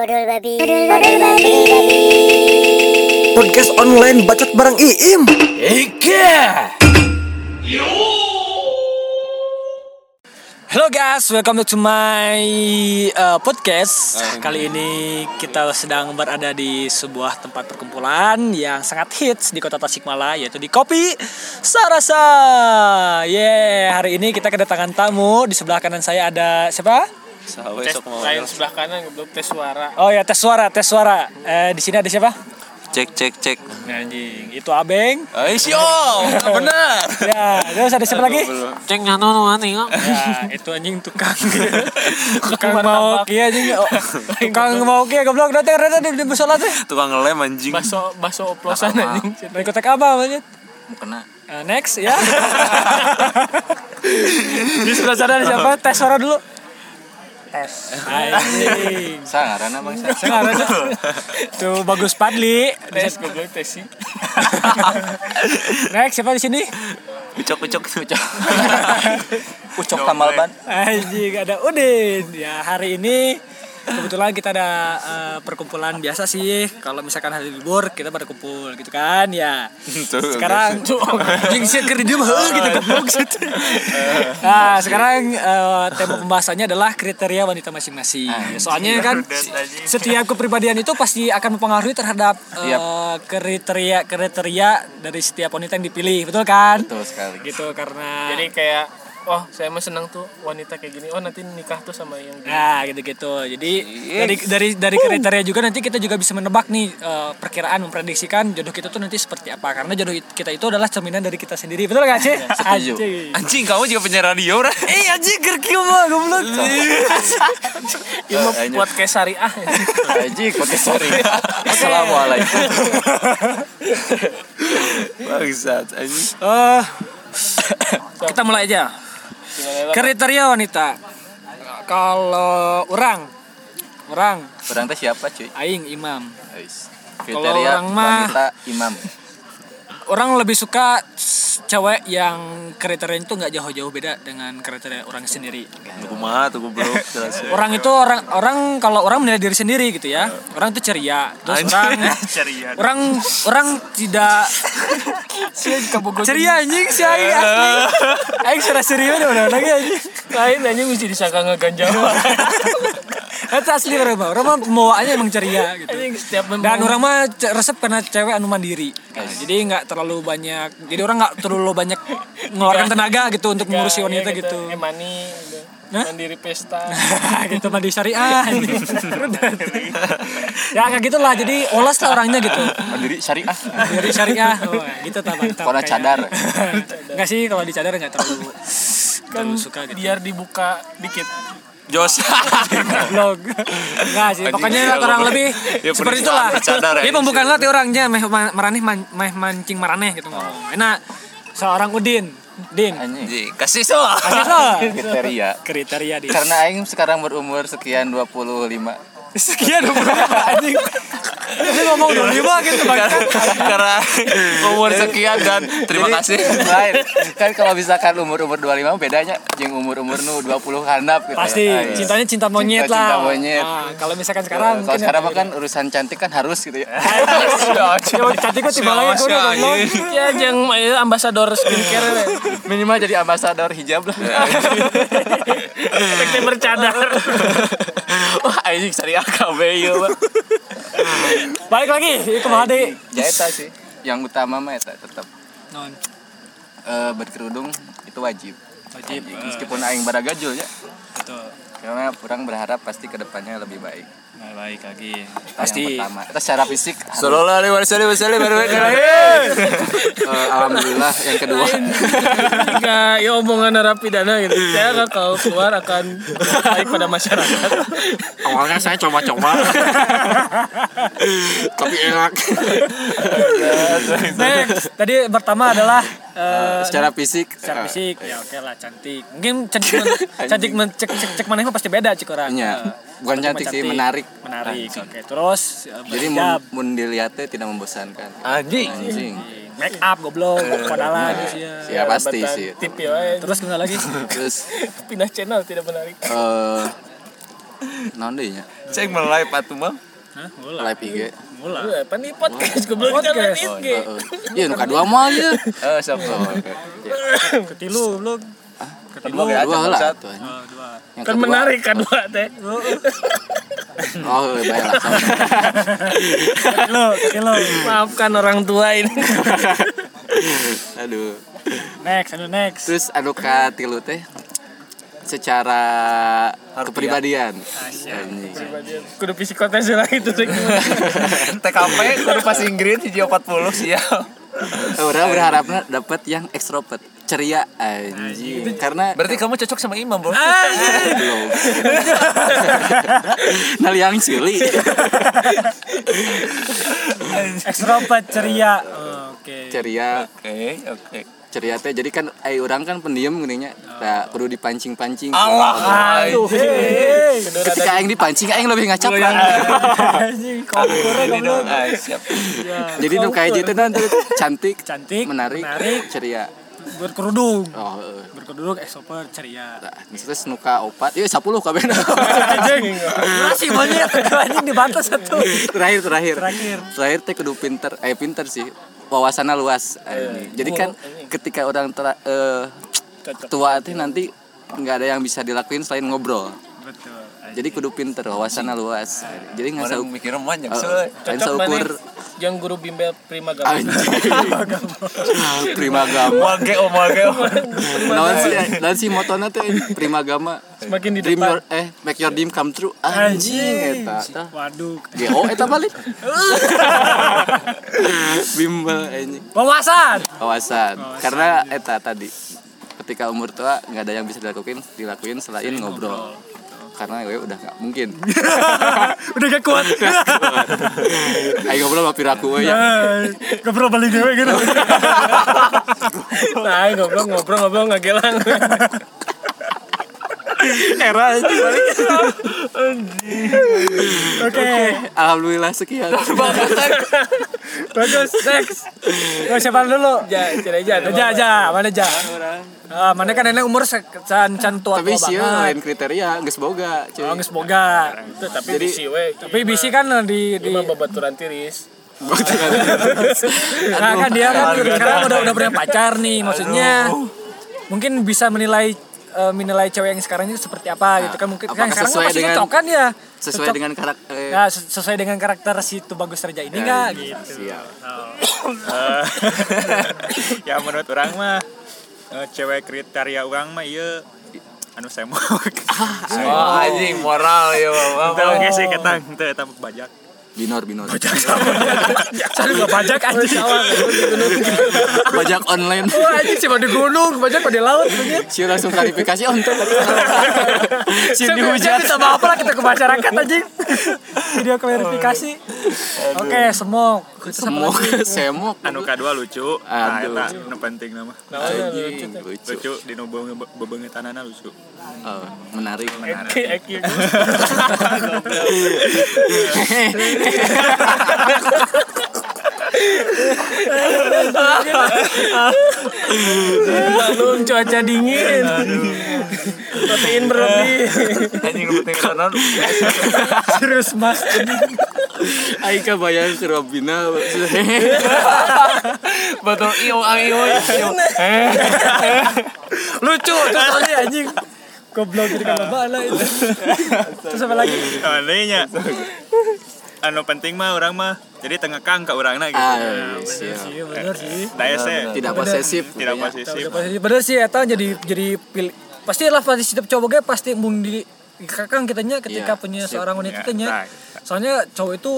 Odol babi. Odol babi. Podcast online bacot bareng Iim. Ika. Halo guys, welcome to my uh, podcast. Kali ini kita sedang berada di sebuah tempat perkumpulan yang sangat hits di kota Tasikmalaya yaitu di Kopi Sarasa. Yeah, hari ini kita kedatangan tamu. Di sebelah kanan saya ada siapa? Tes lain sebelah kanan belum tes suara Oh ya, tes suara, tes suara. Eh, di sini ada siapa? Cek cek cek. Anjing, itu Abeng. Aisyah, benar. Ya, terus ada siapa lagi? cek nyano nu Ya, itu anjing tukang. tukang mau kia anjing. Oh, tukang mau kia goblok datang rada di di musola teh. Tukang ngelem anjing. baso baso oplosan anjing Dari kota apa banget? Kena. Eh, next ya. di sebelah sana ada siapa? Tes suara dulu. Tes. Anjing. Sangaran abang sa. Sekarang aja. Tuh bagus Padli. tes goblok tes sih Next siapa di sini? Ucok ucok ucok. ucok tamal ban. Anjing ada Udin. Ya hari ini kebetulan kita ada eh, perkumpulan biasa sih. Kalau misalkan hari libur kita pada kumpul gitu kan ya. Sekarang anjing sih heuh gitu goblok gitu. Nah, sekarang eh, tema pembahasannya adalah kriteria wanita masing-masing. Soalnya kan setiap kepribadian itu pasti akan mempengaruhi terhadap eh, kriteria kriteria dari setiap wanita yang dipilih, betul kan? Betul sekali. Gitu karena jadi kayak oh saya mah senang tuh wanita kayak gini oh nanti nikah tuh sama yang gini Nah, gitu-gitu. Jadi dari dari dari kriteria juga nanti kita juga bisa menebak nih eh, perkiraan memprediksikan jodoh kita tuh nanti seperti apa. Karena jodoh it- kita itu adalah cerminan dari kita sendiri. Betul gak sih? Setuju. Anjing. Anjing kamu juga penyiar radio ora? Eh, anjing kerkiu mah goblok. ini mah buat kayak syariah Anjing podcast sorry. Assalamualaikum. Bangsat anjing. Eh, kita mulai aja. Kriteria wanita. Kalau orang orang Orang teh siapa cuy? aing imam. Kriteria orang mah- wanita imam. Orang lebih suka cewek yang kriterianya itu nggak jauh-jauh beda dengan kriteria orang sendiri. Kumaha tuh goblok orang itu orang orang kalau orang menilai diri sendiri gitu ya orang itu ceria. Terus orang orang orang tidak ceria anjing si aing asli. Aing sudah serius udah lagi anjing. Lain aja mesti disangka ngeganjal itu asli orang mah orang mah pembawaannya emang ceria gitu. Dan orang mah resep karena cewek anu mandiri. Nah, jadi nggak terlalu banyak jadi orang nggak terlalu banyak mengeluarkan tenaga gitu untuk mengurusi wanita Iya, gitu. eh mani udah. Hah? mandiri pesta. Gitu mandi syariah. Ya kayak gitulah. Jadi olas lah orangnya gitu. Mandiri syariah. dari syariah. Oh, gitu tak mantap Kalau cadar. enggak sih kalau di cadar enggak terlalu kan terlalu suka gitu. biar dibuka dikit Jos. vlog enggak sih pokoknya Anjing, kurang ya, lebih ya, seperti itulah ya, ini pembukaan sih. latih orangnya meh ma- maraneh meh mancing maraneh gitu ngomong enak seorang Udin Din Anjing. Kasih so. kasih so Kriteria. kriteria Din Karena aing sekarang berumur sekian 25. Sekian umur anjing dia ngomong dulu lima gitu bang Karena umur sekian dan terima kasih. Lain. Kan kalau misalkan umur-umur 25 bedanya jeung umur-umur nu 20 handap gitu. pasti ya. Ah, iya. cintanya cinta monyet Cinta- lah cinta monyet. Nah, kalau misalkan sekarang Kalau mungkin sekarang kan urusan cantik kan harus gitu ya. Coba cantik gue tiba lagi goblok. ya jeng eh, ambasador skincare Minimal jadi ambasador hijab lah. efektif bercadar Wah, anjing syariah KB ieu. Balik lagi, itu mah deh. Ya eta sih. Yang utama mah eta tetap Non, eh, berkerudung itu wajib. wajib. Anjing, Meskipun aing baragajul ya. Betul. Karena kurang berharap pasti ke depannya lebih baik. Nah, baik lagi. Pasti. Yang pertama. Kita secara fisik. Sallallahu alaihi wasallam baru Eh, alhamdulillah yang kedua. Jika ya omongan narapidana gitu saya akan kalau keluar akan baik pada masyarakat Awalnya saya coba-coba. Tapi enak. Next, tadi pertama adalah eh, secara fisik. secara eh, fisik. Ya oke lah, cantik. Mungkin cantik men- cantik men- cek cek cek mana pasti beda cik orang. Iya. Eh, Bukan satu cantik mah sih, menarik. Menarik. Oke, terus eh, Jadi mun, mun dilihatnya tidak membosankan. Anjing. Anjing. make up goblok, kodalan sih ya. Ya pasti sih. tip ya eh. Terus gimana lagi? Terus pindah channel tidak menarik eh naon deui nya Cek melai atuh mah. Hah, mulai. live IG Mulai. Lu apa nih podcast goblok kan Podcast. live IG. oh, iya nu kadua mah ieu Eh, siap. oh, oke. Ketilu belum. Kedua ge aja dua lah bangsat. tuh Oh, dua. Yang Kan kedua menarik kan dua teh. oh baik lah sama. Ketilu, ketilu. Maafkan orang tua ini. aduh Next, anu next. terus anu ka tilu teh secara kepribadian Anjing. Kudu psikotes lah itu teh. TKP kudu passing grade hiji 40 sial. orang berharapnya dapat yang extrovert ceria anjing karena Berarti kamu cocok sama Imam, Bro. belum nah yang cili Extrovert ceria. Oh, Oke. ceria Oke, oke. Ceria teh. Jadi kan ai orang kan pendiam geuning nya nah, perlu dipancing-pancing. Allah. Aduh, ketika aing dipancing aing lebih ngacap kan jadi nu kayak gitu nanti cantik Cantik, menarik, menarik. ceria. Berkerudung. oh heeh. Berkerudung ceria. Nah, terus nuka opat. Iya 10 kabeh. Anjing. Masih banyak anjing di batas satu. terakhir terakhir. Terakhir. terakhir teh kudu pinter. Eh pinter sih wawasannya luas anjing. jadi kan ketika orang tera, eh, tua teh nanti nggak ada yang bisa dilakuin selain ngobrol. Jadi kudu pinter wawasannya luas. Jadi nggak usah mikir lain Cocok seukur mana yang guru bimbel prima gama. anjing. Prima gama. Wage om wage om. naon sih naon sih motona teh prima gama. Semakin di dream depan. your eh make your dream come true. Anjing eta Waduh. GO eta balik bimbel anjing. Wawasan. wawasan. Karena eta tadi ketika umur tua nggak ada yang bisa dilakuin dilakuin selain ngobrol karena gue udah nggak mungkin Udah gak kuat. ayo ngobrol sama piraku we ya pernah balik gue gitu. Nah, ngobrol ngobrol ngobrol ngagelang. Era itu balik. Oke. alhamdulillah sekian Bagus. Next. Gue siapa dulu? Ja, aja. Aja aja, mana aja? Ah, mana kan nenek umur can can tua tapi sih lain kriteria nggak boga cuy Oh, geus boga. Tapi Jadi- bisi we. Tapi bisi kan di di babaturan tiris. Nah kan dia kan sekarang udah udah punya pacar nih maksudnya mungkin bisa menilai eh, menilai cewek yang sekarang itu seperti apa gitu kan. Mungkin kan sekarang sesuai kan masih dengan- cocok kan ya. sesuai Cocok. dengan karakter ya ses- sesuai dengan karakter si itu bagus raja ini enggak gitu. Siap. Ya menurut orang mah eh, cewek kriteria orang mah iya anu saya mau Oh anjing moral ya Bang. Itu oke sih ketang itu eta bajak binor binor. Saya nggak pajak anjing. Bajak online. Wah anjing sih di gunung? Pajak di laut sih langsung klarifikasi oh ente tadi Si dihujat. kita apa lah kita ke masyarakat anjing. Video klarifikasi. Oke semok. Semua semok anu kedua lucu. Nah Aduh. eta nu penting nama. Anjing lucu lucu. Di nu bebengetanana lucu. Oh, menarik. Eki Lalu cuaca dingin. Protein berlebih. Anjing lu penting kanan. serius mas Aika bayang ke Robina Betul iyo iyo. iyo. lucu soalnya anjing goblok jadi kan bala itu terus apa lagi oh nya anu penting mah orang mah jadi tengah kang ke orangna gitu. Ah siap. iya bener sih. Daya saya tidak posesif. Tidak ya. posesif. Udah pasti bener sih eta jadi jadi pilih pasti lah pasti setiap cowok ge pasti mung di kakang kitanya ketika Iya, punya seorang wanita Ya, tanya nah, soalnya cowok itu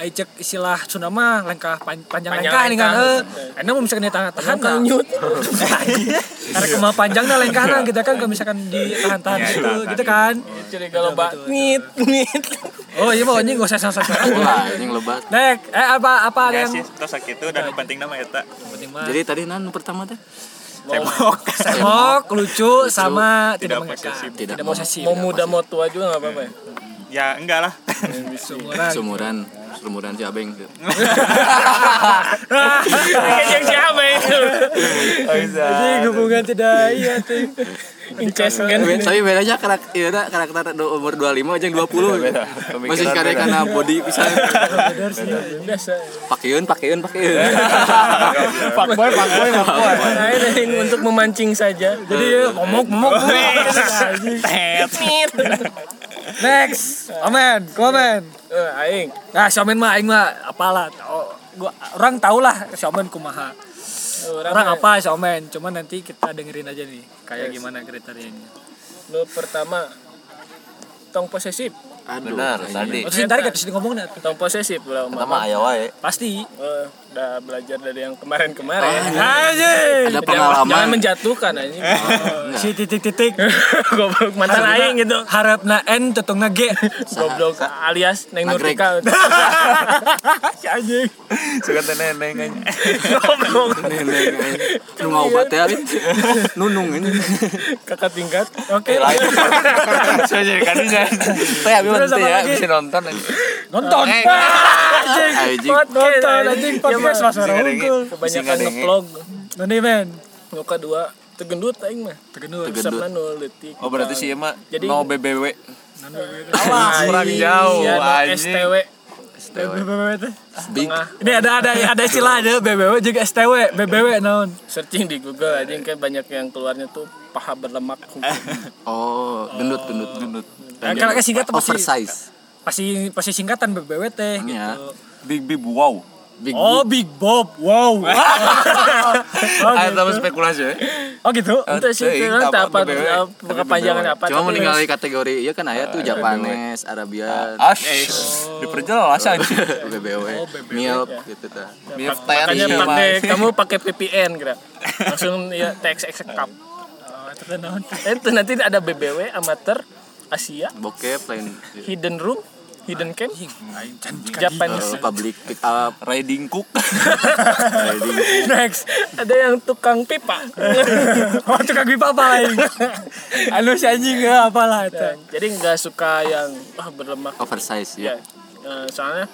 cek istilah Sunda mah lengkah pan- panjang, Panjang lengkah nih kan. lengkah. eh enak mau misalkan ditahan-tahan Lengkah nyut. karena kemah panjangnya lengkahnya kita kan kalau misalkan ditahan-tahan Iya, gitu ditahan. gitu kan. Jadi kalau bak. Ngit ngit. oh iya mau anjing gak usah wah ini lebat. Nek, eh apa apa ada ya yang terus sakit itu dan penting nama eta penting mah. Jadi tadi nan pertama teh? Cebok semok lucu sama tidak Tidak mengekang. Tidak posesif. Mau muda mau tua juga nggak apa-apa ya. ya enggak lah. Seumuran. Sumuran, sumuran si Abeng. yang siapa itu. Jadi hubungan tidak iya ting. Inces kan. Tapi bedanya karakter iya karakter do- umur 25 aja 20. Masih kare kana body pisan. biasa. Pakeun, pakeun, pakeun. Fuckboy, fuckboy. Nah, ini untuk memancing saja. Jadi ngomong ngomong Next, komen, komen. Eh, aing Nah, Xiaomen mah aing mah apalah. Oh, gua orang tau lah Xiaomen kumaha. orang, Orang apa Xiaomen, cuman nanti kita dengerin aja nih kayak gimana kriterianya. lu pertama tong posesif Aduh. Benar, tadi. Terus tadi kata sini ngomong nah, tong posesif lah Pertama aya wae. pasti. Eh, udah belajar dari yang kemarin-kemarin Aja. Ada jangan, pengalaman. jangan menjatuhkan anjing Si titik-titik goblok mantan aing gitu harap na N tetungna G. goblok alias neng. Nurtika Si anjing. Suka neneng aja. goblok Nenek, anjing. Nu ngobat teh ari. Nunung ini. kakak tingkat oke Lain. Saya jadi kan bisa. Saya apa ya bisa nonton. Nonton. Eh. Anjing. Anjing. Nonton anjing Singa denge. unggul. kebanyakan ngeplog Nanti men. nu kedua tegendut aing mah. Tegendut. Sabna nol detik Oh berarti sih mah Jadi- mau BBW. awas kurang jauh, anjing. STW BBW teh. Ini ada ada ada istilah ada BBW juga STW, BBW naon. searching di Google anjing kayak banyak yang keluarnya tuh paha berlemak Oh, gendut, gendut, gendut. Nah, kalau singkat pasti oversize. pasti pasti singkatan BBW teh gitu. Iya. Big Big wow. Big Oh, Big Bob. Wow. oh, Ayo gitu. tambah spekulasi ya. Oh gitu. itu sih kan apa, apa kepanjangan apa Cuma meninggali kategori iya kan aya tuh Japanes, Arabian, Ash. Diperjelas aja. BBW, MILF gitu tah. Milf makanya tadi pakai kamu pakai VPN kira langsung ya TXX cup Oh? Eh, itu nanti ada BBW amateur Asia Bokep lain hidden room hidden cam Japanese eh, public pick up, Riding Cook. riding. Next. ada yang tukang pipa Oh, tukang pipa apa lain? Anu si anjing ya apalah itu. jadi nggak suka yang wah berlemak oversize ya ya. Eh, soalnya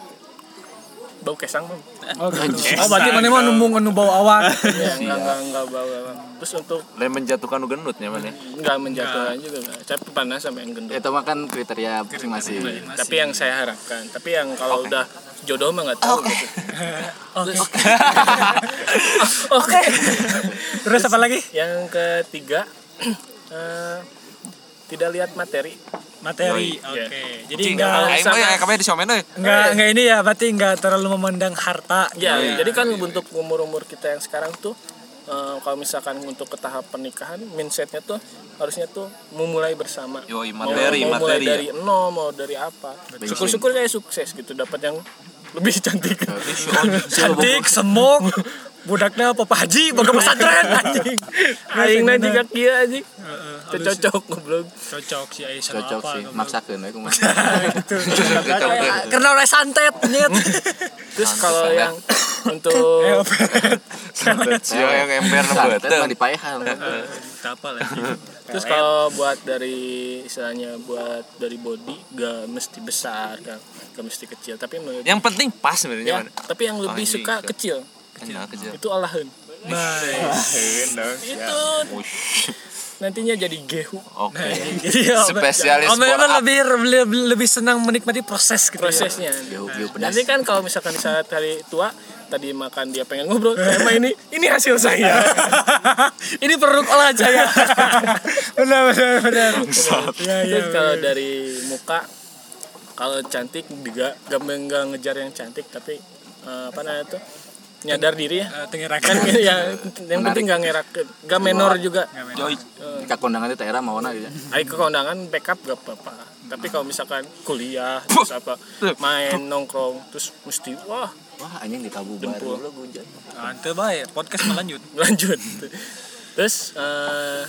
bau kesang bang. Oh, gitu. oh berarti mana mah numbung nu bau awak. ya, nggak nggak nggak bau bau. terus untuk Lain menjatuhkan nu gendutnya mana? nggak menjatuhkan juga nggak tapi panas sama yang gendut. Itu mah kan kriteria masing-masing. tapi yang saya harapkan. Tapi yang kalau udah jodoh mah nggak tahu gitu. Oke. Terus apa lagi? yang ketiga eh, tidak lihat materi Materi. Iya. Oke. Jadi Cing, enggak aing mah ya kami di enggak enggak ini ya, berarti enggak terlalu memandang harta. ya jadi kan untuk umur umur kita yang sekarang tuh eh, kalau misalkan untuk ke tahap pernikahan mindsetnya tuh harusnya tuh memulai bersama mau, materi, mau mulai materi ya. dari nol mau dari apa syukur-syukur saya sukses gitu dapat yang lebih cantik Cantik, semok. Budaknya Papa Haji, boga pesantren anjing. aing nanti kaki anjing Teu cocok goblok Cocok sih Aisyah Cocok apa. sih, maksakeun we kumaha. Itu. Karena oleh santet nyet. terus kalau yang untuk Sia yang ember nu Santet mah beuteung. dipaehan. apa lah. terus kalau buat dari istilahnya buat dari body gak mesti besar gak, gak mesti kecil tapi Yang penting pas sebenarnya ya, tapi yang lebih Anjing, suka kecil Aja. itu alahan itu nantinya jadi gehu Oke. Jadi ya, Spesialis Om lebih, lebih lebih senang menikmati proses gitu. ya. prosesnya Gehu-gehu pedas. nanti kan kalau misalkan di saat hari tua tadi makan dia pengen ngobrol sama ini ini hasil saya Ini produk olah jaya. benar benar benar. Iya. Terus kalau dari muka kalau cantik juga gak, gak ngejar yang cantik tapi eh, apa namanya tuh nyadar diri ya Eh, kan Tengerakan ya yang penting gak ngerak gak menor juga Joy. Jika kondangan itu daerah mau gitu. Ayo ke kondangan backup gak apa-apa tapi kalau misalkan kuliah terus apa main nongkrong terus mesti wah Wah, anjing di Kabu Dempul. baru lo hujan. Mantep baik. Podcast melanjut. lanjut terus eh,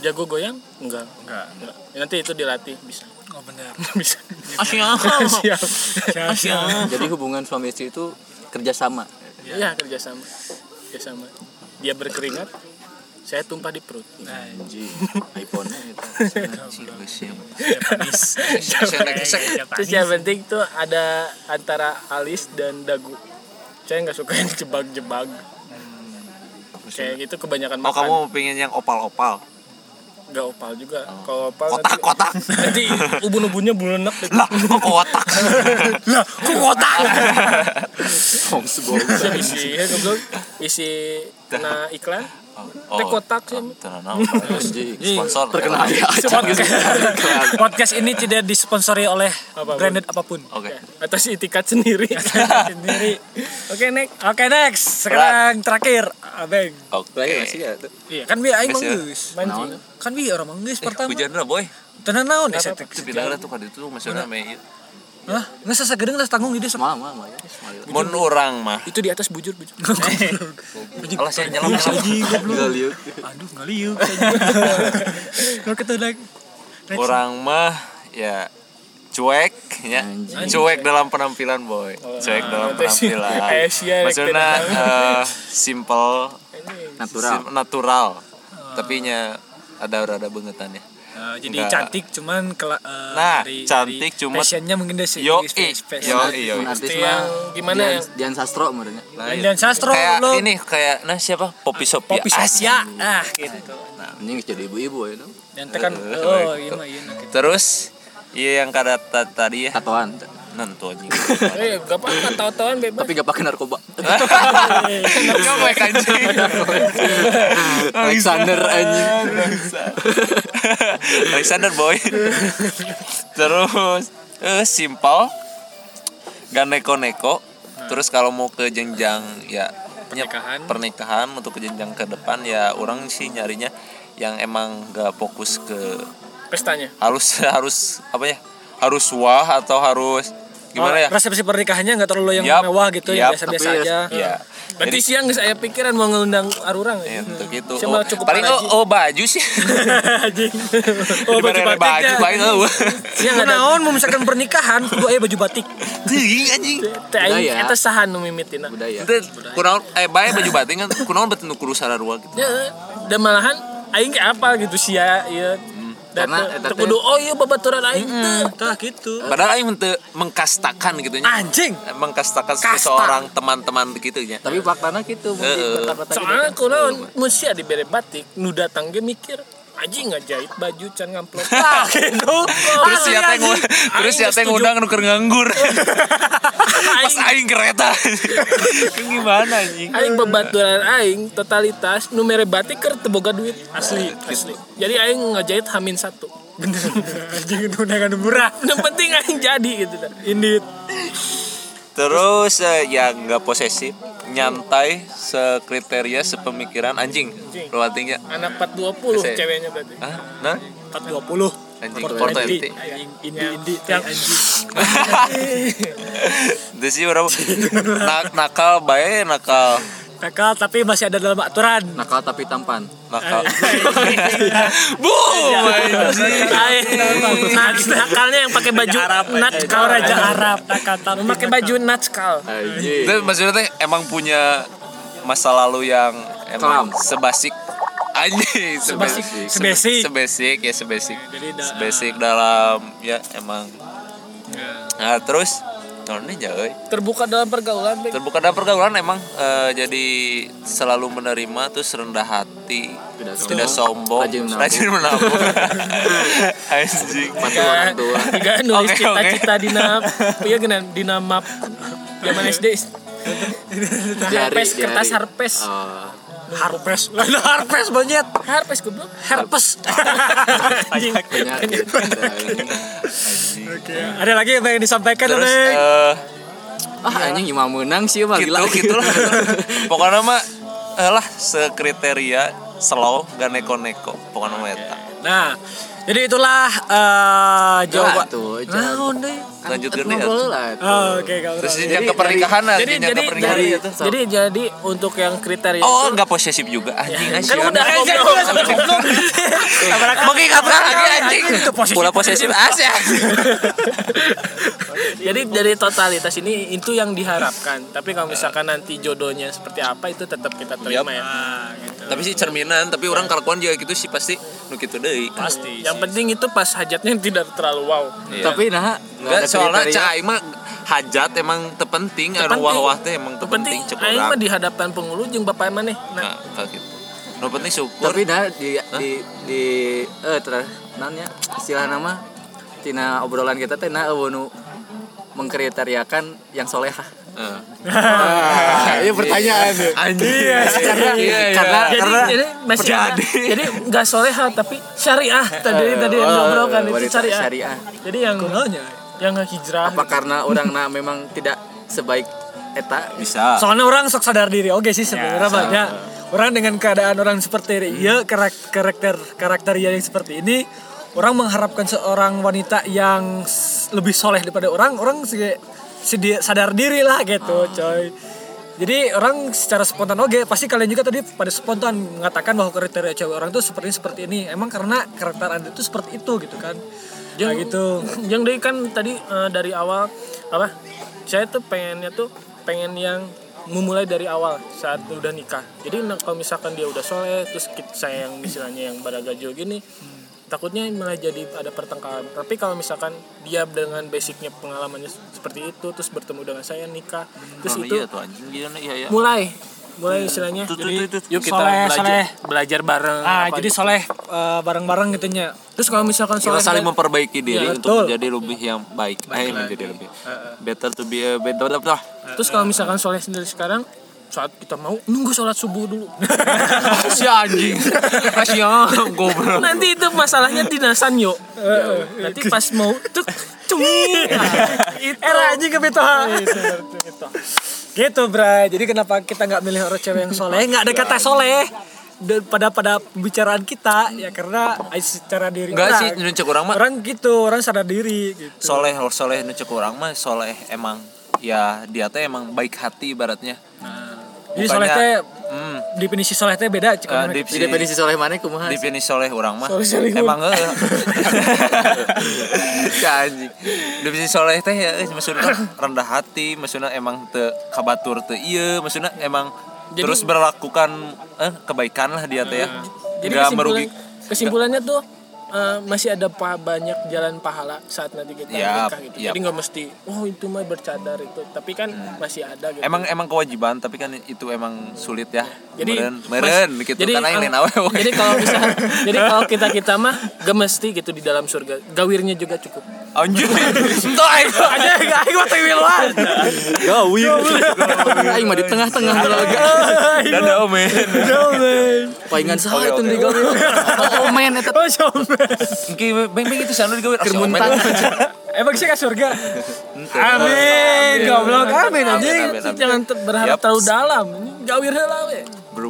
jago goyang enggak Enggak. enggak nanti itu dilatih bisa Oh benar. bisa Asyik. siap Siap, siap. Jadi hubungan suami istri itu kerjasama. Iya kerjasama. Kerjasama. Dia berkeringat saya tumpah di perut. Anjing, iPhone-nya itu. Terus yang penting tuh ada antara alis dan dagu. Saya nggak suka yang jebak-jebak. Kayak gitu kebanyakan Oh makan. kamu pengen yang opal-opal nggak opal juga. Kalau opal Kotak-kotak nanti, nanti ubun-ubunnya bulunak Lah kok kotak? Lah kok kotak? Homes isi ya goblok. Isi kena iklan? Oh, teh kotak sih. Tenang, Anjing. Sponsor. Terkenal. Ya. podcast, podcast ini tidak disponsori oleh Apa pun. branded apa pun. Oke. Atau si itikat sendiri. Sendiri. Oke next oke next sekarang terakhir abeng. Oke. Lagi masih ya? Iya kan bi aing ya. manggeus mancing kan bi orang manggeus pertama. Hujan lah boy. Tenan naon ya saya tuh kali itu maksudnya me Hah? Nggak sasa gedeng lah tanggung di desa. Mama, mama ya. Smile. Mun orang mah. Itu di atas bujur bujur. Alah saya nyelam nyelam Enggak liuk. Aduh, nggak liuk. Nggak ketedak. Orang mah ya cuek ya. Cuek dalam penampilan boy. Cuek dalam penampilan. Asia, maksudnya eh, simple. Natural. sim- natural. Tapi nya ada rada bengetannya Eh, jadi Nggak. cantik cuman kela, eh, Nah, dari, cantik dari cuma- fashionnya mungkin dari segi yo i fashion. yo i yo yang gimana Dian, ya? Dian Sastro menurutnya. Nah, Dan sastro kayak lo ini kayak nah siapa Poppy Sophia Poppy. Sofia ah gitu. Anjing jadi ibu-ibu ya. no? Dan tekan oh iya mah iya nah, gitu. terus iya yang kata ta- tadi ya Tatoan. Nentu anjing. Eh gak apa-apa tahu-tahuan bebas. Tapi gak pakai narkoba. Nyobek anjing. Alexander anjing. Alexander boy. Terus eh simpel. Gak neko-neko. Terus kalau mau ke jenjang ya Pernikahan. pernikahan. Untuk ke jenjang ke depan ya orang sih nyarinya yang emang gak fokus ke pestanya. Harus harus apa ya harus wah atau harus gimana ya resepsi pernikahannya nggak terlalu yang Yap, mewah gitu yang yap, biasa-biasa tapi aja. ya berarti siang saya pikiran mau ngundang arurang Ya, ya untuk itu. Cuma Oh, cukup paling oh, oh baju sih. Anjing. oh baju batik baju ya. paling oh. Ya nggak naon mau misalkan pernikahan kudu aya baju batik. Teuing anjing. teh aing Budaya. eta saha nu mimitina Budaya. Itu kunaon eh bae baju batik kan kunaon betul nu kudu sararua gitu. ya dan malahan aing kayak apa gitu sia ieu dan Karena kudu oh iya babaturan aing teu Tah gitu. Padahal aing henteu mengkastakan gitu nya. Anjing. Mengkastakan Kasta. seseorang teman-teman gitu nya. Tapi faktanya gitu. mungkin gitu soalnya kan. kunaon musia dibere batik nu datang ge mikir anjing ngajahit baju can ngamplop Ah gitu. Terus ya teh ngu- anjing. terus ya teh setuju. ngundang nuker nganggur. Pas aing kereta. Kan gimana anjing? aing babaturan aing totalitas nu mere batik keur teu boga duit asli asli jadi aing ngajahit hamin satu Bener. Anjing itu undangan murah. yang penting aing jadi gitu dah. Terus eh, ya nggak posesif, nyantai, sekriteria, sepemikiran anjing. Lu artinya? anak 420 Saya- ceweknya berarti Hah? Nah? 420. Anjing, Porto Indi. MT. Anjing indi indi teh anjing. Itu sih berapa? Nak, nakal bae, nakal. Nakal tapi masih ada dalam aturan. Nakal tapi tampan. Nakal. Boom! anjing. Nats nakalnya yang pakai baju nats Kau raja Arab nakal tapi pakai baju nats kal Anjing. Itu maksudnya teh emang punya masa lalu yang emang sebasik anjing Sebasik. sebasik Sebasic. sebasik ya sebasik sebasik dalam ya emang nah terus non ini jauh terbuka dalam pergaulan Bek. terbuka dalam pergaulan emang eh, jadi selalu menerima terus rendah hati Tidak tidak sombong. Rajin menabung. rajin menabung. Anjing. Patuh orang tua. tiga nulis Oke, cita-cita dina iya gini dina map zaman SD. Harpes kertas harpes Oh, Harpes. Ada harpes banget. harpes goblok Herpes. Anjing. penyakit. Oke. Ada lagi yang pengen disampaikan terus Neng? eh, Ah anjing imam menang sih mah gitu gila. gitu lah pokoknya mah eh lah sekriteria slow gak neko-neko pokoknya mah eta Nah, jadi itulah eh jawaban. tuh, Nah. Lanjut ke ngobrol lah Oh, oke kalau terus Jadi jenjang ke pernikahan lah jadi jadi ke pernikahan jadi, itu. jadi jadi untuk yang kriteria oh itu enggak posesif juga anjing. Kan anjing udah goblok. mengingatkan lagi anjing. Pula posesif. Asyik jadi dari totalitas ini itu yang diharapkan. Tapi kalau misalkan nanti jodohnya seperti apa itu tetap kita terima ya. Tapi sih cerminan tapi orang kalakuan juga gitu sih pasti nu deui. Pasti. yang penting itu pas hajatnya tidak terlalu wow. Iya. tapi nah enggak soalnya kriteria. cai mah hajat emang terpenting anu Terpenting. wah-wah teh emang penting terpenting cek aing mah urang di hadapan penghulu jeung bapak mana nah. Nah kalau gitu. Nu penting syukur. Tapi nah di di di eh ter nanya istilah nama tina obrolan kita teh nah eueuh nu mengkriteriakan yang solehah. Heeh. Ah, iya pertanyaan. Anjing. Karena Iya, iya. karena jadi karena jadi masih ada, jadi. nggak soleha tapi syariah. Tadi tadi yang oh, ngobrolkan itu wanita syariah. syariah. jadi yang yang hijrah apa karena orang nah memang tidak sebaik eta bisa Soalnya orang sok sadar diri. Oke sih sebenarnya banyak orang dengan keadaan orang seperti ini, ya karak- karakter karakter yang seperti ini, orang mengharapkan seorang wanita yang lebih soleh daripada orang, orang segi- sedi- sadar diri lah gitu, coy. Jadi orang secara spontan oke pasti kalian juga tadi pada spontan mengatakan bahwa kriteria cewek orang tuh seperti ini seperti ini. Emang karena karakter anda itu seperti itu gitu kan. Yang Nah, gitu. yang dari kan tadi eh, dari awal apa saya tuh pengennya tuh pengen yang memulai dari awal saat udah nikah. Jadi nah, kalau misalkan dia udah soleh terus saya yang istilahnya yang pada gajo gini takutnya malah jadi ada pertengkaran. Tapi kalau misalkan dia dengan basicnya pengalamannya seperti itu terus bertemu dengan saya nikah terus Oh, itu iya tuh anjing iya ya mulai mulai istilahnya Tuh, tuh, jadi tuh, tuh. yuk kita Soleh, belajar soleh. belajar bareng Ah, apa jadi gitu. soleh eh, bareng-bareng gitunya. terus kalau misalkan kita soleh saling dan- memperbaiki diri Iya, untuk betul. menjadi lebih yang baik, eh menjadi lebih better to be a better better Terus kalau misalkan soleh sendiri sekarang saat kita mau nunggu sholat subuh dulu. si anjing kasihan goblok Nanti itu masalahnya dinasan yuk. Nanti pas mau tuh cumi. itu. Era anjing ke beto. Gitu, Bray. Jadi kenapa kita nggak milih orang cewek yang soleh? Nggak ada kata soleh dan pada pada pembicaraan kita ya karena secara diri enggak sih nu cek orang mah orang gitu orang sadar diri gitu soleh soleh nu cek orang mah soleh emang ya dia teh emang baik hati ibaratnya jadi soleh teh hmm, definisi soleh teh beda cik. Orang. definisi, Jadi definisi soleh mana kumaha? definisi soleh orang mah. Soleh emang eh. Ya anjing. Definisi soleh teh ya eh, maksudnya rendah hati maksudnya emang te kabatur te iya maksudnya emang Jadi- terus berlakukan eh, kebaikan lah dia teh ya. Jadi kesimpulan, merugi kesimpulannya tuh eh, masih ada pa- banyak jalan pahala saat nanti kita Yap, nikah gitu. yap. Jadi nggak mesti oh itu mah bercadar itu, tapi kan masih ada gitu. emang emang kewajiban tapi kan itu emang sulit ya jadi meren mas- meren gitu jadi, karena lain awe jadi kalau bisa jadi kalau kita kita mah gak mesti gitu di dalam surga gawirnya juga cukup anjir entah itu aja aing mah teh wiluan Gawir. Aing mah di tengah-tengah belaga. dadah omen Paingan saha Oke, itu oke. di gawir. Oh, men eta oh coba Oke, beng beng itu sana digawir asa omen. kermuntang. emang sih ke surga? Amin goblok. Amin anjing. jangan berharap terlalu dalam. Ini gawir heula we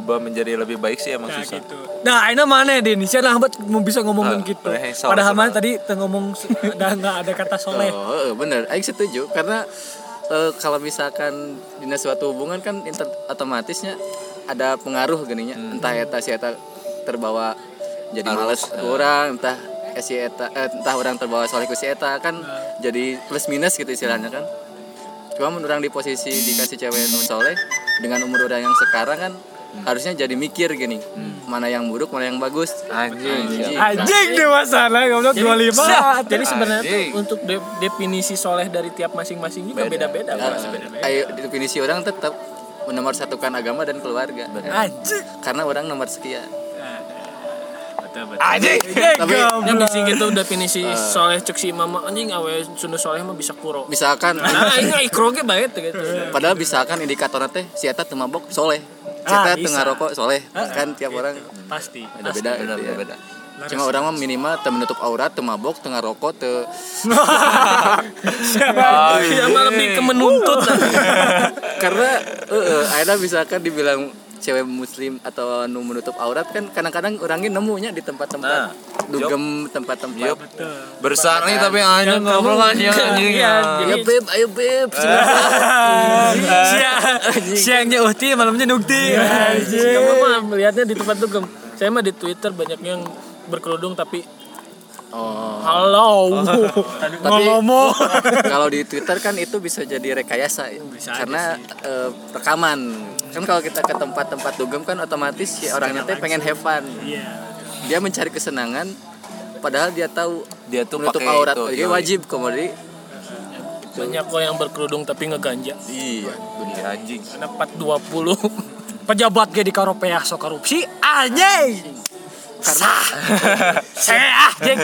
berubah menjadi lebih baik sih emang Nah, susah. gitu. Nah, ini mana nih? Saya hambat mau bisa ngomongin Ah, gitu. boleh, soal- Padahal soal. mana tadi ngomong ada nggak ada kata soleh. Oh, heeh, bener. Aing setuju karena eh, kalau misalkan di suatu hubungan kan inter- otomatisnya ada pengaruh geninya. Entah eta si eta terbawa jadi males kurang, entah eh, si eta eh, entah orang terbawa soleh ku si eta kan jadi plus minus gitu istilahnya kan. Cuma menurut orang di posisi dikasih cewek nu soleh dengan umur orang yang sekarang kan harusnya jadi mikir gini mana yang buruk mana yang bagus. Anjing. Anjing. Deh masalah goblok 25. jadi sebenarnya tuh Anjing. untuk de- definisi soleh dari tiap masing-masing juga beda-beda Eh, beda-beda. ayo definisi orang tetap menomor satukan agama dan keluarga. Anjing. karena orang nomor sekian. Anjing. tapi yang bisi gitu definisi soleh cek si mama anjing awe sunu soleh mah bisa kuro. Misalkan nah ini ikro ge bae teh gitu. Padahal misalkan indikatornya teh si eta teu mabok soleh si Ah, eta teu bisa. ngarokok soleh kan tiap orang Pasti. beda-beda Benar, gitu ya. beda. cuma orang mah minimal teu menutup aurat teu mabok teu ngarokok teu ya mah lebih ke menuntut karena eh akhirnya misalkan dibilang cewek muslim atau nu menutup aurat kan kadang-kadang orangnya nemunya di tempat-tempat Nah, dugem tempat-tempat nih tapi anjing ngobrol anjing anjing. Iya, Ayo beb, ayo beb. siang siangnya uhti malamnya nukti. Kamu mah melihatnya di tempat dugem. Saya mah di Twitter banyak yang berkerudung tapi Oh. halo. Tapi ngomong kalau di Twitter kan itu bisa jadi rekayasa ya. karena eh, rekaman. Kan kalau kita ke tempat-tempat dugem kan otomatis si orangnya teh pengen have fun. iya Dia mencari kesenangan padahal dia tahu Dia tuh menutup pakai aurat itu, yoi. wajib komodi. banyak kok yang berkerudung tapi ngeganja. Iya, Iya, anjing. Ada 420. pejabat ge di karopea sok korupsi anjing Karena saya anjing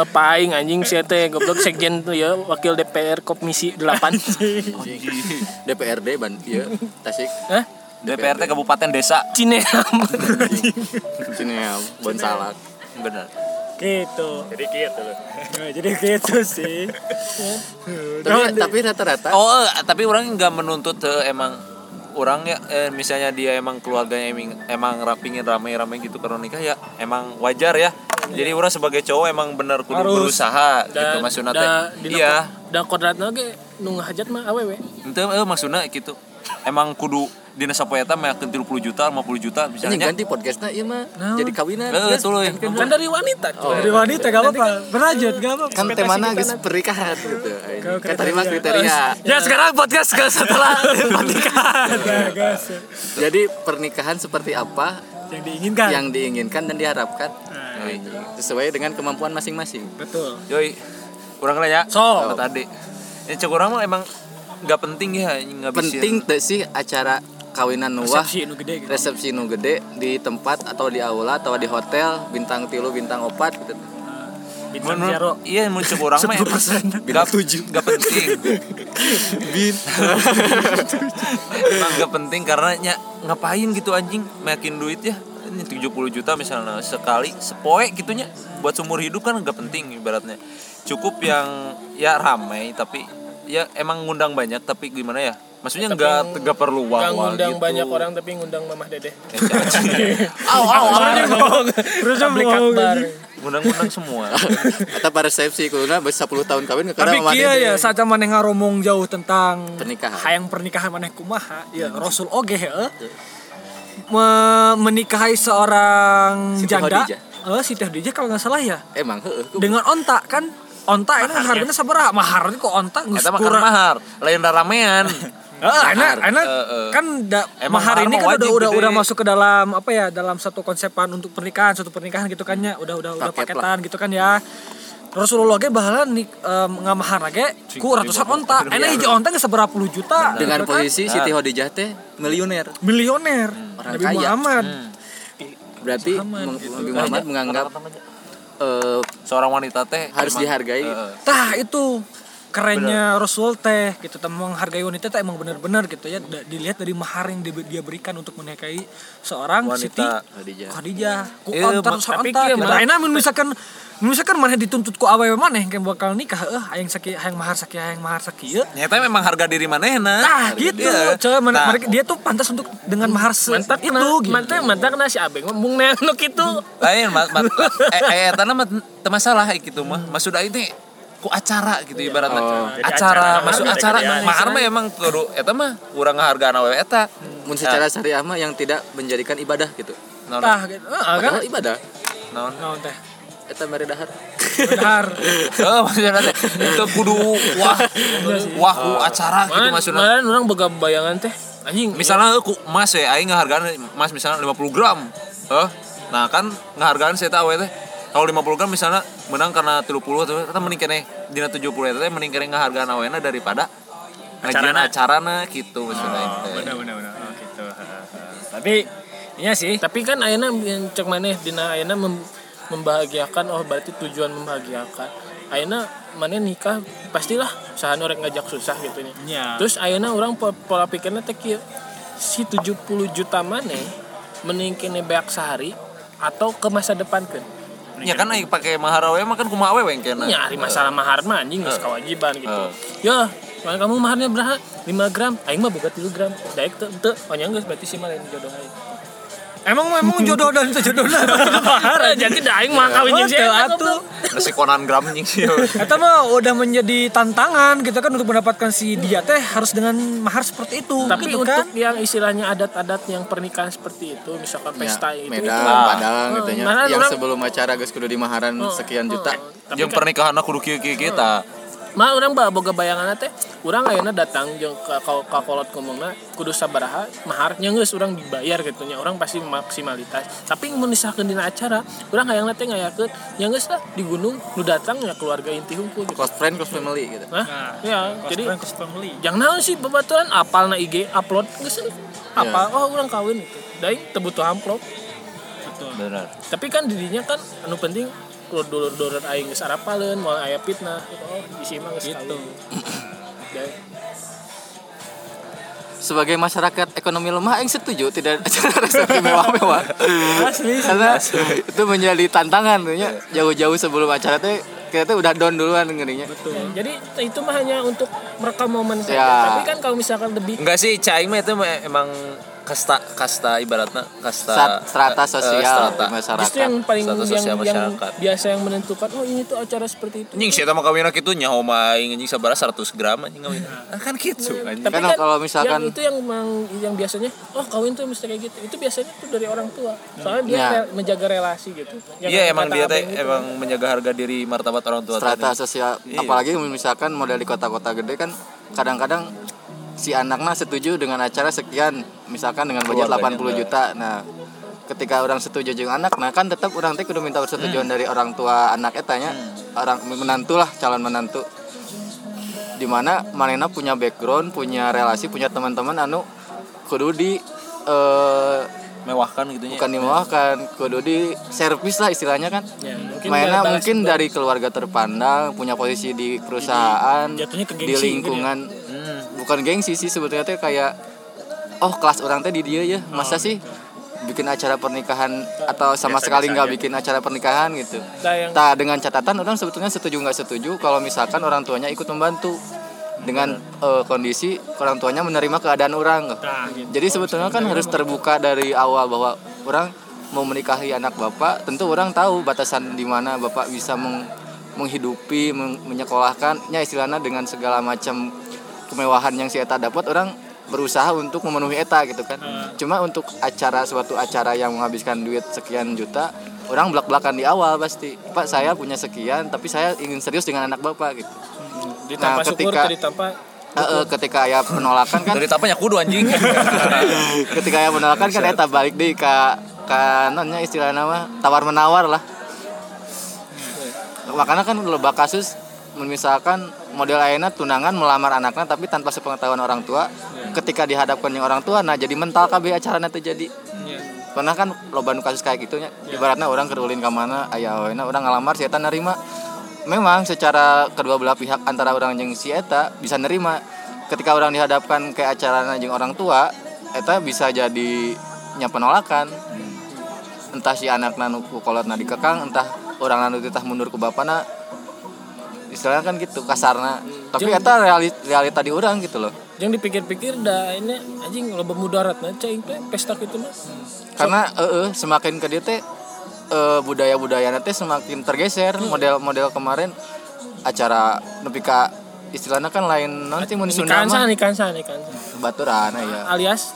Bapak aing anjing saya teh goblok sekjen tuh ya wakil DPR Komisi 8. DPRD ban iya Tasik Hah? DPRT Kabupaten Desa. Cineam. sini ya Bon Salak. Bener. gitu Jadi gitu loh. Nah, jadi gitu sih Tapi tapi rata-rata Oh, eh, tapi orang nggak menuntut eh, emang orang ya eh, misalnya dia emang keluarganya emang, emang rapingin rame-rame gitu karena nikah ya emang wajar ya. Jadi orang sebagai cowok emang bener kudu Harus. berusaha gitu maksudnya teh. da, dina Iya. ko- Da kodratna ge nu ngahajat mah awewe. Itu eh, maksudnya gitu. Emang kudu dina sapoeta mah 30 juta, 50 juta ini misalnya. ganti podcastnya iya mah jadi kawinan. Eh, tuh loh. Kan dari wanita. Oh. dari wanita gak apa-apa berlanjut gak apa-apa Kan temana geus pernikahan gitu. Kan terima kriteria. ya sekarang podcast ke setelah pernikahan Jadi pernikahan seperti apa yang diinginkan yang diinginkan dan diharapkan Nah, sesuai dengan kemampuan masing-masing. betul Yoi. Kurang kali ya. So. Tadi. Ini cek orang mah emang nggak penting ya ngabisin. Penting sih acara kawinan nuwah resepsi nu gede gitu. resepsi nu gede di tempat atau di aula atau di hotel bintang tilu bintang opat gitu. bintang Menurut- zero. iya cek orang mah emang nggak nggak penting. Bin emang nggak penting karena nya ngapain gitu anjing? Makin duit ya. Ini 70 juta misalnya sekali sepoe gitunya buat seumur hidup kan nggak penting ibaratnya. Cukup yang ya ramai tapi ya emang ngundang banyak tapi gimana ya maksudnya nggak nggak perlu wah Nggak ngundang gitu. banyak orang tapi ngundang mamah dedeh. Aw, aw, aw. terus akbar. ngundang-ngundang semua. Atau pada resepsi kuluna bes 10 tahun kawin ke tapi karena kia ya saat maneh ngaromong jauh tentang Pernikahan. hayang pernikahan maneh kumaha ya Rasul oge heeh Me- menikahi seorang Siti janda eh Siti Khadijah kalau nggak salah ya. Emang heeh. dengan onta kan? Onta ini harganya sabaraha mahar kok onta geus Eta mah kurang mahar lain ramean Heeh, enak, enak Eh, eh. kan da- Emang mahar ini mah kan udah udah gede. udah masuk ke dalam apa ya dalam satu konsepan untuk pernikahan satu pernikahan gitu kan ya. Udah udah udah Paket paketan gitu kan ya. Rasulullah ge bahala nik em, ngamahar ge ku ratusan onta. enak hiji onta geus seberapa puluh juta? Dengan gitu kan. posisi Siti Khadijah teh miliuner. milioner. Orang Nabi kaya. Muhammad. Berarti Meng- Nabi Muhammad menganggap eh, seorang wanita teh harus emang- dihargai. eh, tah itu kerennya Rasul teh gitu teh menghargai wanita teh emang benar-benar gitu ya Da- dilihat dari mahar yang di- dia berikan untuk menikahi seorang Wanita. Siti Khadijah. Khadijah ku Iya, tapi onta kieu gitu. Ayeuna mun misalkan misalkan maneh dituntut ku awewe maneh yang bakal nikah heuh hayang saki hayang mahar saki hayang mahar saki ya nyata memang harga diri manehna Nah gitu, Iya. coy, mana, Nah, mereka- dia tuh pantas untuk dengan mahar se Mantap itu kena, gitu. mantap mantap kena si abeng ngomong neanuk itu. lain mat mat eh eh tanah mah teu masalah gitu mah maksud aing teh ku acara gitu ibaratnya Jadi acara acara, masuk acara beda mahar mah emang kudu eta mah urang ngahargaan awewe eta Mun secara syariah mah yang tidak menjadikan ibadah gitu. Tah gitu. Heeh kan. Padahal ibadah. naon Naon teh. Eta mere dahar. Benar. oh maksudnya teh itu kudu wah wah ku acara gitu maksudnya malah orang boga bayangan teh anjing misalnya ku emas ya aing ngahargaan emas misalnya 50 gram eh nah kan ngahargaan saya tahu teh kalau 50 gram misalnya menang karena 30 tuh kita mending kene dina 70 eta teh mending kene ngahargaan awena daripada Acarana. acarana gitu maksudnya aing teh. Benar benar benar. Oh gitu. Tapi iya sih. tapi kan ayeuna yang cek maneh dina ayeuna mem- membahagiakan oh berarti tujuan membahagiakan ayeuna maneh nikah pastilah sahan orang ngajak susah gitu nya Iya. terus ayeuna orang po- pola pikirnya teh kieu si 70 juta maneh mending kene beak sehari atau ke masa depan kan ya kan aing pakai mahar awewe mah kan kumaha awewe kena nyari masalah mahar mah anjing geus kewajiban gitu ya Mana kamu maharnya berapa? 5 gram. Aing mah boga 3 gram. Daek teu teu. Oh nya geus berarti sih mah lain jodoh aing. Emang emang jodoh dan itu jodoh dan Mahar jadi da aing mah kawin jeung si Teu eta, atuh. Nasi konan gram anjing sih. Eta mah udah menjadi tantangan kita kan untuk mendapatkan si dia teh harus dengan mahar seperti itu Tapi gitu untuk kan. yang istilahnya adat-adat yang pernikahan seperti itu, misalkan pesta Ya, itu, Medan, itu Padang Oh, gitu nya. mana Yang sebelum acara geus kudu dimaharan sekian juta. Tapi Jeung kan, pernikahan aku kieu kieu kita. Mah orang bawa boga bayangan teh, orang ayeuna datang jeung ka ka, ka kolot ngomongna kudu sabaraha maharnya geus urang dibayar gitu nya. Orang pasti maksimalitas. Tapi mun misalkan dina acara, urang hayang teh ngayakeun nya geus lah di gunung nu datang ya keluarga inti hungkul gitu. Close friend, close family gitu. Nah, ya, jadi Jadi family. yang naon sih babaturan apal na IG upload geus apa oh orang kawin itu. Daing teu butuh amplop. Benar. tapi kan dirinya kan anu penting kalau dulur-dulur aing geus arapaleun moal aya fitnah oh isi mah geus gitu Sebagai masyarakat ekonomi lemah, yang setuju tidak acara resepsi mewah-mewah. Karena itu menjadi tantangan ya. Jauh-jauh sebelum acara teh kita tuh udah down duluan ngerinya. jadi itu mah hanya untuk merekam momen saja Ya. tapi kan kalau misalkan lebih Enggak sih, Caing mah itu emang kasta kasta ibaratnya kasta Sat- strata eh, sosial strata. masyarakat. justru yang paling yang, sosial yang masyarakat. biasa yang menentukan oh ini tuh acara seperti itu Anjing sih mah kawinna kitu nyaho mah aing anjing sabaraha 100 gram anjing kawin. Ah, kan gitu anjing. tapi Kan kan, kalau misalkan- yang itu yang mang- yang biasanya oh kawin tuh mesti kayak gitu itu biasanya tuh dari orang tua soalnya dia Ya. re- menjaga relasi gitu Iya emang dia teh yang gitu. emang menjaga harga diri martabat orang tua strata tadi. sosial Iya. apalagi misalkan model di kota-kota gede kan kadang-kadang si anaknya setuju dengan acara sekian misalkan dengan budget Keluarganya 80 juta. Nah ketika orang setuju dengan anak nah kan tetap orang teh kudu minta persetujuan dari orang tua anak etanya orang menantu lah calon menantu. Di mana manena punya background punya relasi punya teman-teman anu kudu di eh, Mewahkan gitu nya. bukan dimewahkan kudu di servis lah istilahnya kan. Ya, mungkin mainnya mungkin dari keluarga terpandang punya posisi di perusahaan di gitu lingkungan. Hmm. Bukan gengsi sih sebetulnya teh kayak oh kelas orang teh di dia ya. Masa sih bikin acara pernikahan atau sama sekali nggak bikin acara pernikahan gitu? Nah, yang Nah dengan catatan orang sebetulnya setuju nggak setuju kalau misalkan orang tuanya ikut membantu. Dengan eh, kondisi orang tuanya menerima keadaan orang. Nah, gitu. jadi sebetulnya kan harus terbuka dari awal bahwa orang mau menikahi anak bapak, tentu orang tahu batasan di mana bapak bisa meng- menghidupi, men- menyekolahkannya istilahnya dengan segala macam kemewahan yang si eta dapat orang berusaha untuk memenuhi eta gitu kan. Cuma untuk acara suatu acara yang menghabiskan duit sekian juta, orang belak-belakan di awal pasti. Pak saya punya sekian, tapi saya ingin serius dengan anak bapak gitu. ditampa Nah, syukur ketika- Eh, eh, ketika ya penolakan kan Dari tapanya kudu anjing. ketika yang menolakan kan eta balik deh ke kanonnya istilah nama tawar menawar lah makanya kan loba kasus misalkan model lainnya tunangan melamar anaknya tapi tanpa sepengetahuan orang tua ketika dihadapkan yang orang tua nah jadi mental KB acaranya terjadi pernah kan loba nu kasus kayak gitunya ibaratnya orang kerulin ke mana aya awena orang ngalamar si eta nerima. Memang secara kedua belah pihak antara orang yang si eta bisa nerima. Ketika orang dihadapkan ke acara jeung orang tua eta bisa jadi nya penolakan. Entah si anak nanu ku kolotna dikekang entah orang nanu titah mundur ke bapana istilahnya kan gitu kasarna tapi eta realita, realita di orang gitu loh. Yang dipikir-pikir dah ini anjing loba mudarat na cai teh pesta gitu mah. Karena eh eh, semakin ke dia teh eh, budaya-budaya teh semakin tergeser. Model-model kemarin acara nepi ka istilahnya kan lain nanti mun Sunda nikahan sah mah. nikahan nikahan baturan ya alias?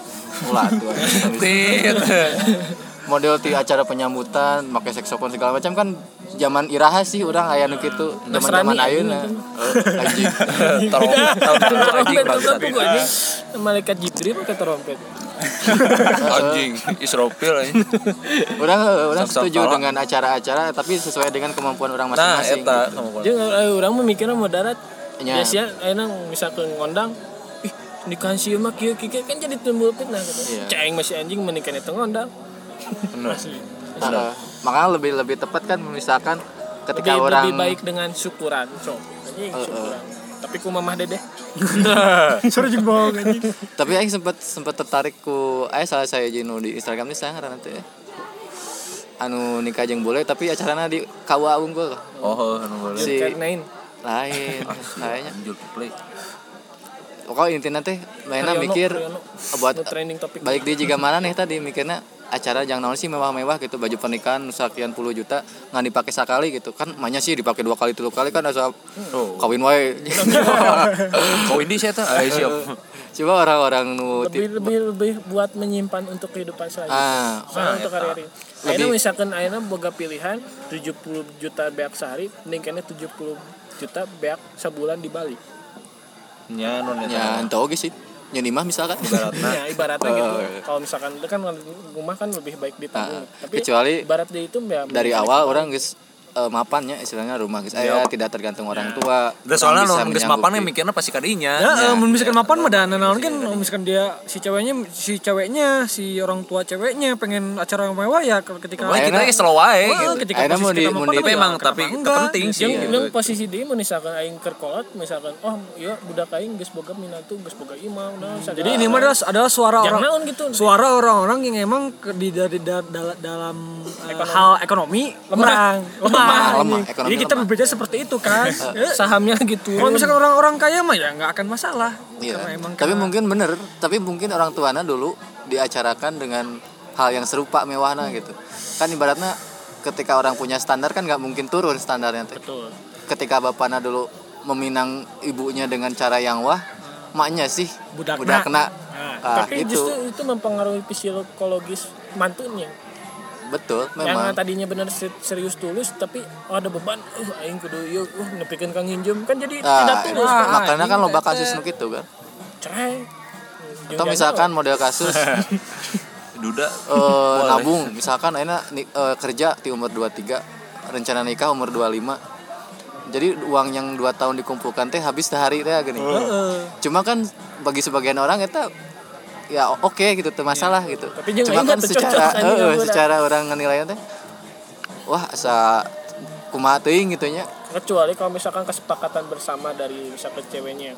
Ulah tuh. model ti acara penyambutan pakai saksofon segala macam kan zaman iraha sih orang aya nu kitu zaman-zaman ayeuna anjing. Trompet ini malaikat jibril pakai trompet Anjing Israfil anjing. orang orang setuju dengan acara-acara tapi sesuai dengan kemampuan orang Nah, masing-masing eta gitu. Jeung eh, orang memikirnya mau darat Nya. biasanya ayeuna misalkan ngondang ih nikahan si mah kieu kieu kieu." kan jadi timbul fitnah gitu. Iya. Cai masih anjing menikah itu ngondang. Masih. Heeh. makanya lebih lebih tepat kan misalkan ketika Lebih, orang lebih baik dengan syukuran, so. Anjing syukuran. Tapi ku mamah dedeh. Sorry jeung bohong anjing. tapi aing sempat sempat tertarik ku aya salah saya jinu di Instagram ini sangat nanti ya anu nikah jeung boleh tapi acaranya di KUA Unggul Oh, anu boleh. si Karnain. lain kayaknya Anjir play. pokoknya intinya teh mainnya mikir buat balik di jika mana nih tadi mikirnya acara jangan naon sih mewah-mewah gitu baju pernikahan sekian puluh juta nggak dipakai sekali gitu. Kan mainnya sih dipakai dua kali tiga kali kan asa Oh. kawin wae. Kau ini saya ayo siap. coba orang-orang nu lebih lebih lebih buat menyimpan untuk kehidupan selanjutnya ah. Soalnya untuk hari-hari. Akhirnya Lebih- misalkan akhirnya boga pilihan 70 juta beak sehari mending kayaknya 70 juta beak sebulan di Bali. Ya, non ya ente oge sih nyeni mah misalkan. Ya ibaratnya gitu. Oh, iya. kalau misalkan itu kan rumah kan lebih baik ditabung Ah, tapi kecuali ibarat dia itu ya dari awal orang guys eh, mapannya istilahnya rumah guys saya tidak tergantung orang tua Udah soalnya Orang geus mapan menyanggupi. mikirnya pasti kadinya. Ya, ya. misalkan mapan mah dan naon kan misalkan dia si ceweknya si ceweknya si orang tua ceweknya pengen acara yang mewah ya ketika kita ge slow wae gitu. ketika mau di- kita mau mapan di- mah Tapi ya penting sih. yang, Iya. yang posisi dia misalkan aing kerkolot misalkan oh iya budak aing geus boga minatu geus boga imam nah Jadi ini mah adalah, suara orang gitu. suara orang-orang yang emang di dari da- dal- dalam eh, hal ekonomi lemah, lemah. Lemah, Jadi- ekonomi Jadi kita lemah. berbicara seperti itu kan. Ya, sahamnya gitu Kalau misalkan orang-orang kaya mah ya nggak akan masalah. Iya. Karena emang Tapi karena- mungkin bener, tapi mungkin orang tuanya dulu diacarakan dengan hal yang serupa mewahnya gitu. Kan ibaratnya ketika orang punya standar kan nggak mungkin turun standarnya betul Ketika bapaknya dulu meminang ibunya dengan cara yang wah, maknya sih Budakna. budakna. Ah, tapi gitu. justru itu mempengaruhi psikologis mantunya Betul, yang memang. tadinya benar se- serius tulus tapi oh, ada beban. Uh aing kudu ieu uh nepikeun kang hinjem kan jadi tidak Ah, tulus. Ah, makanya kan loba kasus nu gitu kan. cerai. Atau misalkan model kasus. Duda. eh, nabung. Misalkan Aina ni- eh, kerja di umur 23 rencana nikah umur 25 jadi uang yang dua tahun dikumpulkan teh habis sehari teh gini cuma kan bagi sebagian orang itu ya oke gitu tuh masalah gitu. Tapi cuma kan secara ampun. secara orang. ngenilainya teh wah asa kumaha teuing gitu nya. Kecuali kalau misalkan kesepakatan bersama dari misalkan ceweknya.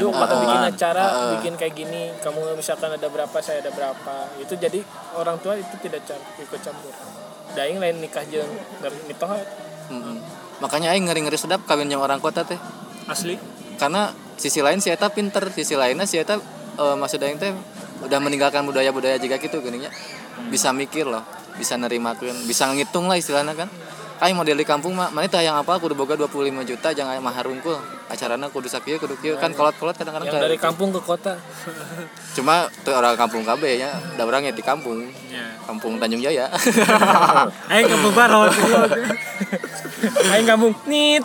Yuk kita bikin acara ah. bikin kayak gini kamu misalkan ada berapa saya ada berapa. Itu jadi orang tua itu tidak ikut campur. Daing lain nikah jeung mitohat Mm-mm. makanya aing ngeri-ngeri sedap kawin yang orang kota teh. Asli. Karena sisi lain si eta pinter sisi lainnya si eta eh, maksud aing teh udah meninggalkan budaya-budaya juga gitu gininya bisa mikir loh bisa nerima bisa ngitung lah istilahnya kan. Kayak model di kampung mah mana tah yang apa? Kudu boga 25 juta jangan mahar unggul acarana kudu sakieu kudu kieu kan kolot-kolot kadang-kadang yang dari gitu. kampung ke kota. Cuma tuh orang kampung KB nya ada orangnya di kampung. Kampung Tanjung Jaya. Ayo ke Bogor. aing kampung nit.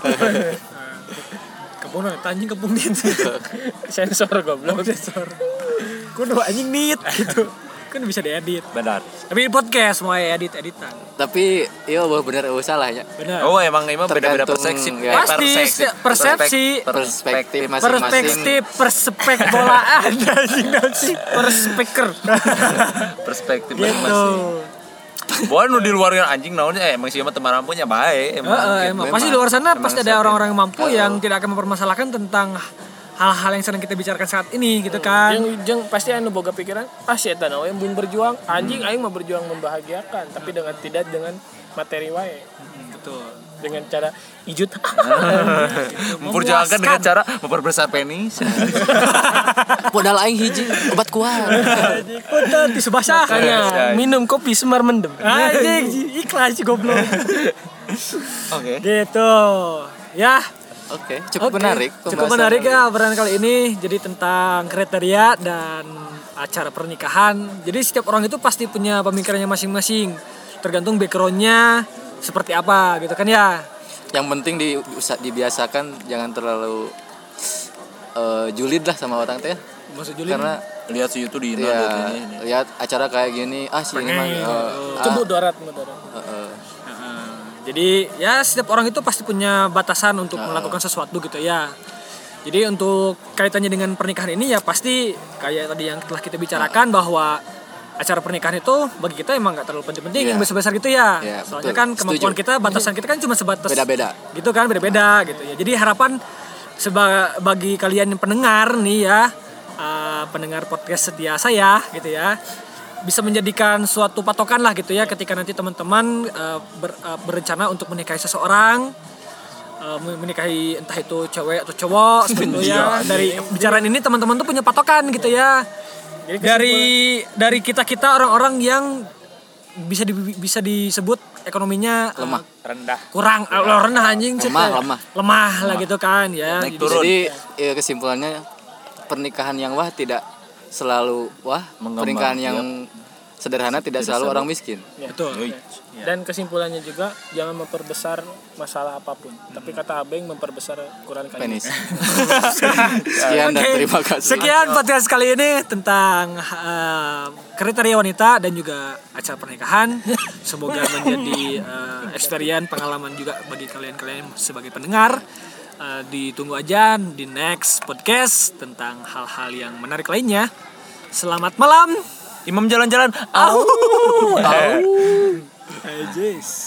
Kebun anjing kebun dit. sensor goblok. Sensor. Kudu anjing nit gitu. Kan bisa diedit. Benar. Tapi di podcast mau edit editan. tapi iya wah bener eueuh salah ya Benar. Oh, emang emang beda-beda Tergantung, persepsi. ya. Eh, Pasti, persepsi. perspektif masing-masing Perspektif perspek bolaan perspeker perspektif gitu. masing-masing. Bukan nu di luar anjing naonnya eh emang sih mah teman rampunya baik emang. Heeh, emang. Pasti di luar sana pasti ada orang-orang yang mampu yang tidak akan mempermasalahkan tentang hal-hal yang sedang kita bicarakan saat ini gitu kan. Jeung jeung pasti anu boga pikiran, ah si eta we mun berjuang, anjing aing mah berjuang membahagiakan, tapi dengan tidak dengan materi wae. Betul. Dengan cara ijut. Memperjuangkan dengan cara memperbesar penis. modal aing hiji obat kuat Udah tisu basah. Makanya minum kopi semar mendem. Anjing, iklan sih goblok. Oke. gitu. Ya, oke cukup Oke, menarik Cukup menarik ya obrolan kali ini. Jadi tentang kriteria dan acara pernikahan. Jadi setiap orang itu pasti punya pemikirannya masing-masing. Tergantung backgroundnya seperti apa gitu kan ya. yang penting di dibiasakan jangan terlalu eh, julid lah sama orang teh Maksud Juli karena Lihat si itu di ya lihat acara kayak gini ah sih ini mah ah, mudarat mudarat. eh, eh. Jadi ya setiap orang itu pasti punya batasan untuk melakukan sesuatu gitu ya. Jadi untuk kaitannya dengan pernikahan ini ya pasti kayak tadi yang telah kita bicarakan bahwa acara pernikahan itu bagi kita emang nggak terlalu penting-penting Iya. yang besar-besar gitu ya. Iya, Soalnya betul. kan kemampuan Setuju. kita batasan kita kan cuma sebatas Beda-beda. Gitu kan beda-beda gitu ya. Jadi harapan seba bagi kalian yang pendengar nih ya eh, pendengar podcast setia saya gitu ya bisa menjadikan suatu patokan lah gitu ya ketika nanti teman-teman eh, ber- eh, berencana untuk menikahi seseorang eh, menikahi entah itu cewek atau cowok seperti itu ya dari bicaraan ini teman-teman tuh punya patokan gitu ya dari dari kita kita orang-orang yang bisa di- bisa disebut ekonominya Lemah. rendah kurang eh, rendah anjing Lemah, cerita. lemah. lemah lah gitu kan ya Naik Jadi- turun. Jadi ya, kesimpulannya pernikahan yang wah tidak selalu wah, Mengembang, pernikahan yang sederhana tidak selalu orang miskin. betul Dan kesimpulannya juga jangan memperbesar masalah apa pun. Tapi kata Abeng memperbesar ukuran kalian. Penis. Sekian dan Oke, terima kasih. Sekian podcast kali ini tentang eh, kriteria wanita dan juga acara pernikahan. Semoga menjadi eh, experience pengalaman juga bagi kalian-kalian sebagai pendengar. Eh, ditunggu aja di next podcast tentang hal-hal yang menarik lainnya. Selamat malam. Imam jalan-jalan. Au. Ajis.